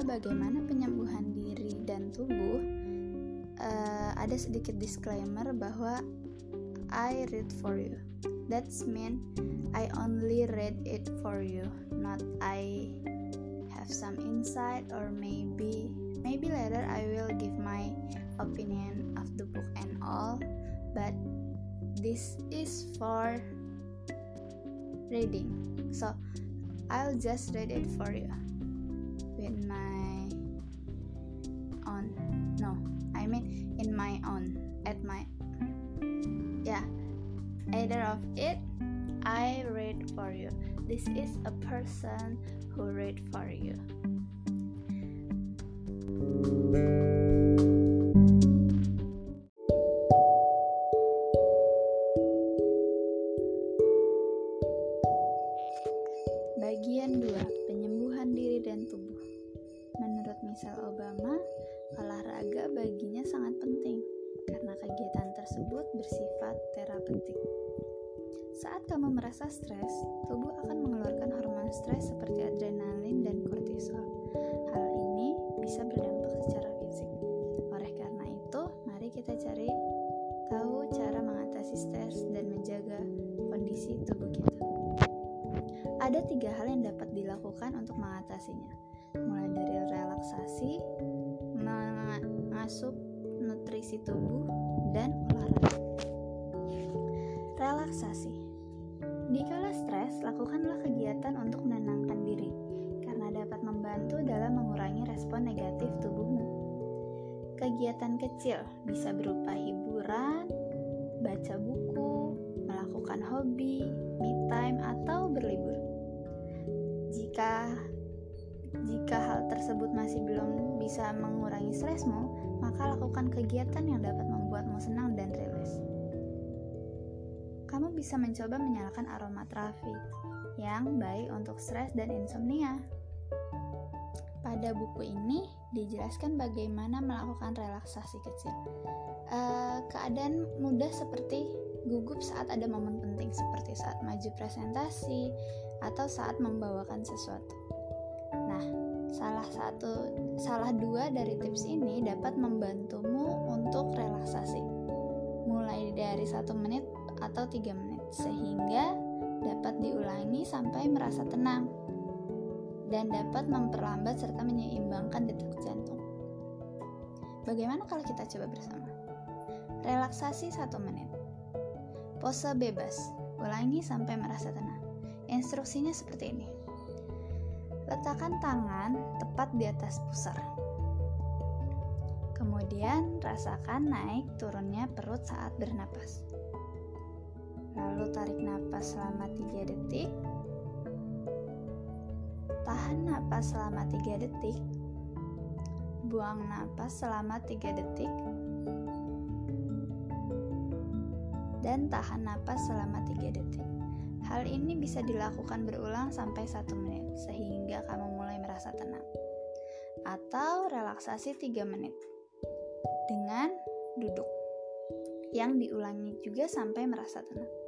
2, bagaimana penyembuhan diri dan tubuh, uh, ada sedikit disclaimer bahwa I read for you. That's mean I only read it for you, not I have some insight or maybe maybe later I will give my opinion of the book and all, but this is for reading. So I'll just read it for you with my own. No, I mean in my own. At my yeah, either of it. I read for you. This is a person who read for you. Merasa stres, tubuh akan mengeluarkan hormon stres seperti adrenalin dan kortisol. Hal ini bisa berdampak secara fisik. Oleh karena itu, mari kita cari tahu cara mengatasi stres dan menjaga kondisi tubuh kita. Ada tiga hal yang dapat dilakukan untuk mengatasinya, mulai dari relaksasi, mengasup nutrisi tubuh, dan olahraga. Relaksasi Dikala stres, lakukanlah kegiatan untuk menenangkan diri, karena dapat membantu dalam mengurangi respon negatif tubuhmu. Kegiatan kecil bisa berupa hiburan, baca buku, melakukan hobi, me time, atau berlibur. Jika jika hal tersebut masih belum bisa mengurangi stresmu, maka lakukan kegiatan yang dapat bisa mencoba menyalakan aromaterapi yang baik untuk stres dan insomnia. Pada buku ini dijelaskan bagaimana melakukan relaksasi kecil. Uh, keadaan mudah seperti gugup saat ada momen penting seperti saat maju presentasi atau saat membawakan sesuatu. Nah, salah satu salah dua dari tips ini dapat membantumu untuk relaksasi. Mulai dari satu menit atau tiga menit sehingga dapat diulangi sampai merasa tenang dan dapat memperlambat serta menyeimbangkan detak jantung. Bagaimana kalau kita coba bersama? Relaksasi satu menit. Pose bebas, ulangi sampai merasa tenang. Instruksinya seperti ini. Letakkan tangan tepat di atas pusar. Kemudian rasakan naik turunnya perut saat bernapas. Lalu tarik napas selama 3 detik. Tahan napas selama 3 detik. Buang napas selama 3 detik dan tahan napas selama 3 detik. Hal ini bisa dilakukan berulang sampai 1 menit sehingga kamu mulai merasa tenang. Atau relaksasi 3 menit dengan duduk yang diulangi juga sampai merasa tenang.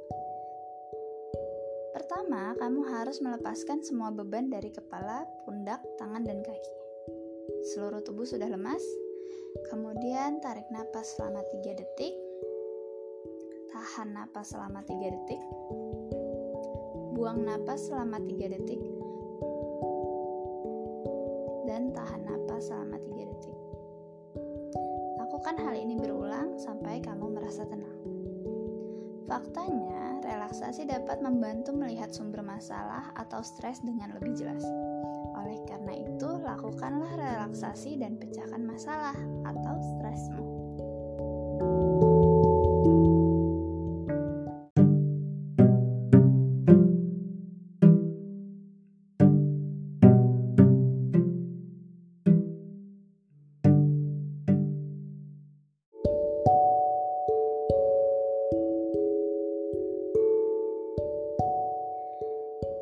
Pertama, kamu harus melepaskan semua beban dari kepala, pundak, tangan, dan kaki. Seluruh tubuh sudah lemas. Kemudian tarik napas selama 3 detik tahan napas selama 3 detik, buang napas selama 3 detik, dan tahan napas selama 3 detik. Lakukan hal ini berulang sampai kamu merasa tenang. Faktanya, relaksasi dapat membantu melihat sumber masalah atau stres dengan lebih jelas. Oleh karena itu, lakukanlah relaksasi dan pecahkan masalah atau stresmu.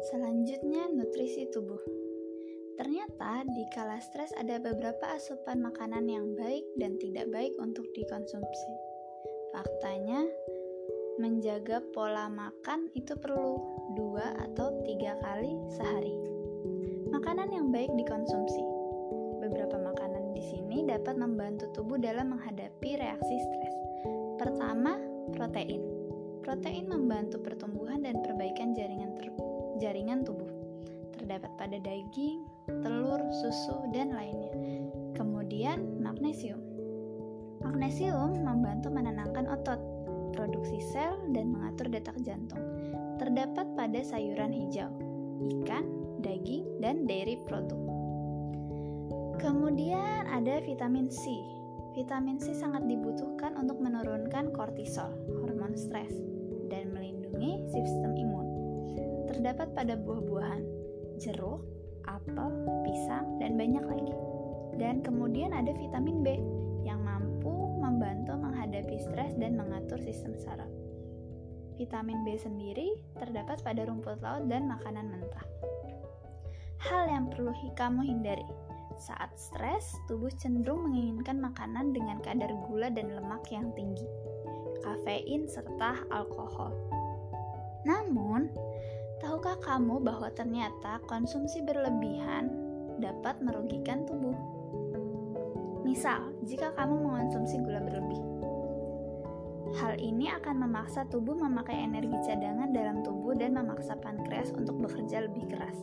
Selanjutnya, nutrisi tubuh. Ternyata, di kala stres ada beberapa asupan makanan yang baik dan tidak baik untuk dikonsumsi. Faktanya, menjaga pola makan itu perlu dua atau tiga kali sehari. Makanan yang baik dikonsumsi. beberapa makanan di sini dapat membantu tubuh dalam menghadapi reaksi stres. Pertama, protein. Protein membantu pertumbuhan dan perbaikan jaringan jaringan tubuh. Terdapat pada daging, telur, susu, dan lainnya. Kemudian, magnesium. Magnesium membantu menenangkan otot, produksi sel, dan mengatur detak jantung. Terdapat pada sayuran hijau, ikan, daging, dan dairy produk. Kemudian ada vitamin C. Vitamin C sangat dibutuhkan untuk menurunkan kortisol, hormon stres, dan melindungi sistem imun. Terdapat pada buah-buahan, jeruk, apel, pisang, dan banyak lagi. Dan kemudian ada vitamin B yang mampu membantu menghadapi stres dan mengatur sistem saraf. Vitamin B sendiri terdapat pada rumput laut dan makanan mentah. Hal yang perlu kamu hindari saat stres, tubuh cenderung menginginkan makanan dengan kadar gula dan lemak yang tinggi, kafein, serta alkohol. Namun, tahukah kamu bahwa ternyata konsumsi berlebihan dapat merugikan tubuh? Misal, jika kamu mengonsumsi gula berlebih, hal ini akan memaksa tubuh memakai energi cadangan dalam tubuh dan memaksa pankreas untuk bekerja lebih keras,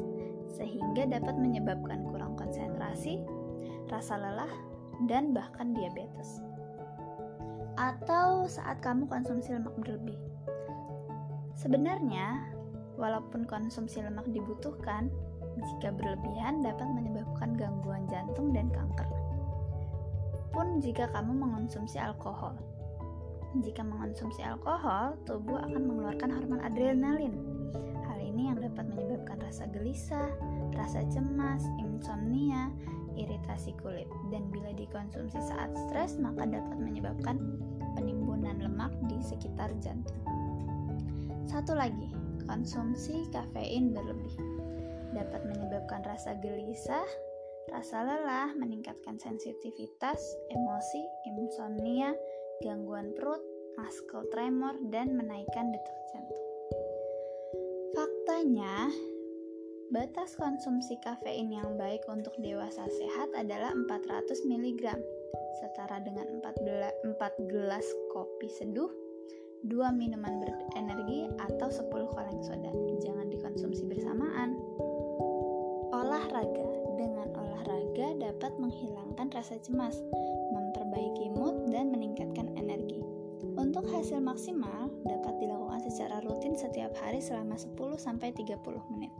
sehingga dapat menyebabkan kurang konsentrasi, rasa lelah, dan bahkan diabetes. Atau saat kamu konsumsi lemak berlebih. Sebenarnya, walaupun konsumsi lemak dibutuhkan, jika berlebihan dapat menyebabkan gangguan jantung dan kanker pun jika kamu mengonsumsi alkohol. Jika mengonsumsi alkohol, tubuh akan mengeluarkan hormon adrenalin. Hal ini yang dapat menyebabkan rasa gelisah, rasa cemas, insomnia, iritasi kulit, dan bila dikonsumsi saat stres, maka dapat menyebabkan penimbunan lemak di sekitar jantung. Satu lagi, konsumsi kafein berlebih dapat menyebabkan rasa gelisah, Rasa lelah meningkatkan sensitivitas, emosi, insomnia, gangguan perut, muscle tremor, dan menaikkan detak jantung. Faktanya, batas konsumsi kafein yang baik untuk dewasa sehat adalah 400 mg, setara dengan 4 gelas kopi seduh, 2 minuman berenergi, atau 10 kaleng soda. Jangan dikonsumsi bersamaan. Olahraga olahraga dapat menghilangkan rasa cemas, memperbaiki mood, dan meningkatkan energi. Untuk hasil maksimal dapat dilakukan secara rutin setiap hari selama 10-30 menit.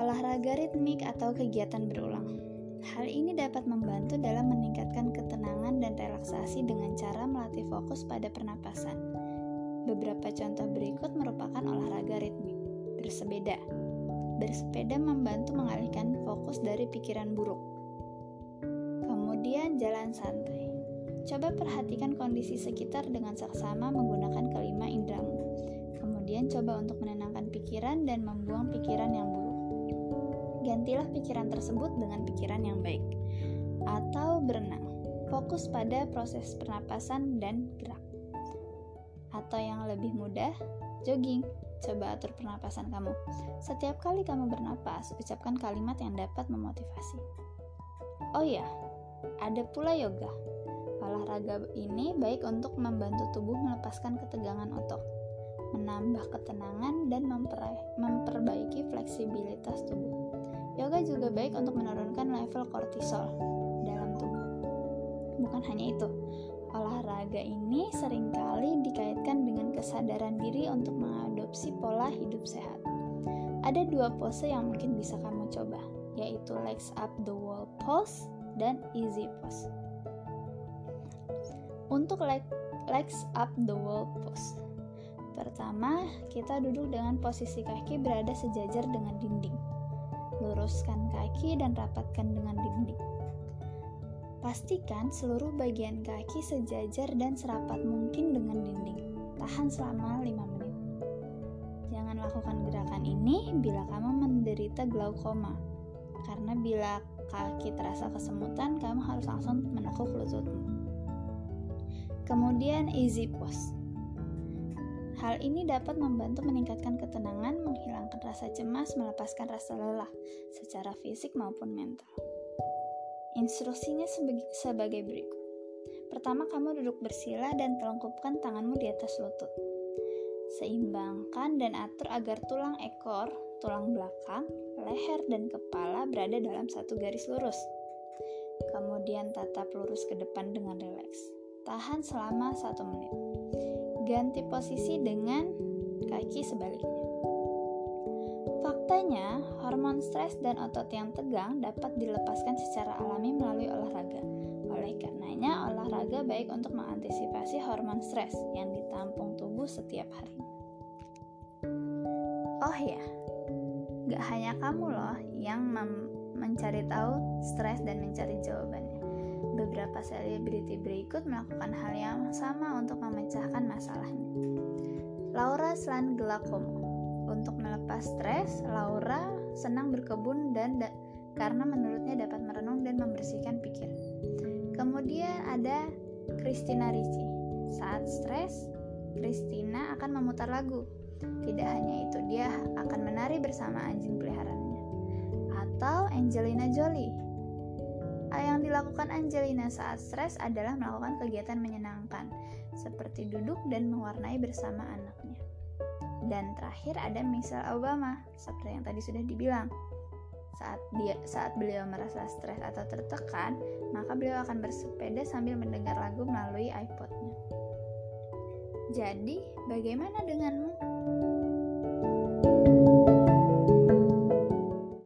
Olahraga ritmik atau kegiatan berulang. Hal ini dapat membantu dalam meningkatkan ketenangan dan relaksasi dengan cara melatih fokus pada pernapasan. Beberapa contoh berikut merupakan olahraga ritmik. Bersepeda, bersepeda membantu mengalihkan fokus dari pikiran buruk. Kemudian jalan santai. Coba perhatikan kondisi sekitar dengan saksama menggunakan kelima indramu. Kemudian coba untuk menenangkan pikiran dan membuang pikiran yang buruk. Gantilah pikiran tersebut dengan pikiran yang baik. Atau berenang. Fokus pada proses pernapasan dan gerak. Atau yang lebih mudah, jogging. Coba atur pernapasan kamu. Setiap kali kamu bernapas, ucapkan kalimat yang dapat memotivasi. Oh ya, ada pula yoga. Olahraga ini baik untuk membantu tubuh melepaskan ketegangan otot, menambah ketenangan, dan memperbaiki fleksibilitas tubuh. Yoga juga baik untuk menurunkan level kortisol dalam tubuh. Bukan hanya itu, olahraga ini sering kali dikaitkan dengan kesadaran diri untuk mengadopsi pola hidup sehat. Ada dua pose yang mungkin bisa kamu coba, yaitu legs up the wall pose dan easy pose. Untuk leg, legs up the wall pose. Pertama, kita duduk dengan posisi kaki berada sejajar dengan dinding. Luruskan kaki dan rapatkan dengan dinding. Pastikan seluruh bagian kaki sejajar dan serapat mungkin dengan dinding. Tahan selama 5 menit. Jangan lakukan gerakan ini bila kamu menderita glaukoma. Karena bila kaki terasa kesemutan, kamu harus langsung menekuk lututmu. Kemudian easy pose. Hal ini dapat membantu meningkatkan ketenangan, menghilangkan rasa cemas, melepaskan rasa lelah secara fisik maupun mental. Instruksinya sebagai berikut. Pertama, kamu duduk bersila dan telungkupkan tanganmu di atas lutut. Seimbangkan dan atur agar tulang ekor, tulang belakang, leher, dan kepala berada dalam satu garis lurus. Kemudian tatap lurus ke depan dengan rileks. Tahan selama satu menit. Ganti posisi dengan kaki sebaliknya. Faktanya, hormon stres dan otot yang tegang dapat dilepaskan secara alami melalui olahraga. Oleh karenanya, olahraga baik untuk mengantisipasi hormon stres yang ditampung tubuh setiap hari. Oh ya, gak hanya kamu loh yang mencari tahu stres dan mencari jawabannya. Beberapa selebriti berikut melakukan hal yang sama untuk memecahkan masalahnya. Laura Slan Gelakomo untuk melepas stres, Laura senang berkebun dan da karena menurutnya dapat merenung dan membersihkan pikiran. Kemudian ada Christina Ricci. Saat stres, Christina akan memutar lagu. Tidak hanya itu, dia akan menari bersama anjing peliharaannya. Atau Angelina Jolie. Yang dilakukan Angelina saat stres adalah melakukan kegiatan menyenangkan, seperti duduk dan mewarnai bersama anaknya. Dan terakhir ada Michelle Obama, seperti yang tadi sudah dibilang. Saat dia saat beliau merasa stres atau tertekan, maka beliau akan bersepeda sambil mendengar lagu melalui iPodnya. Jadi, bagaimana denganmu?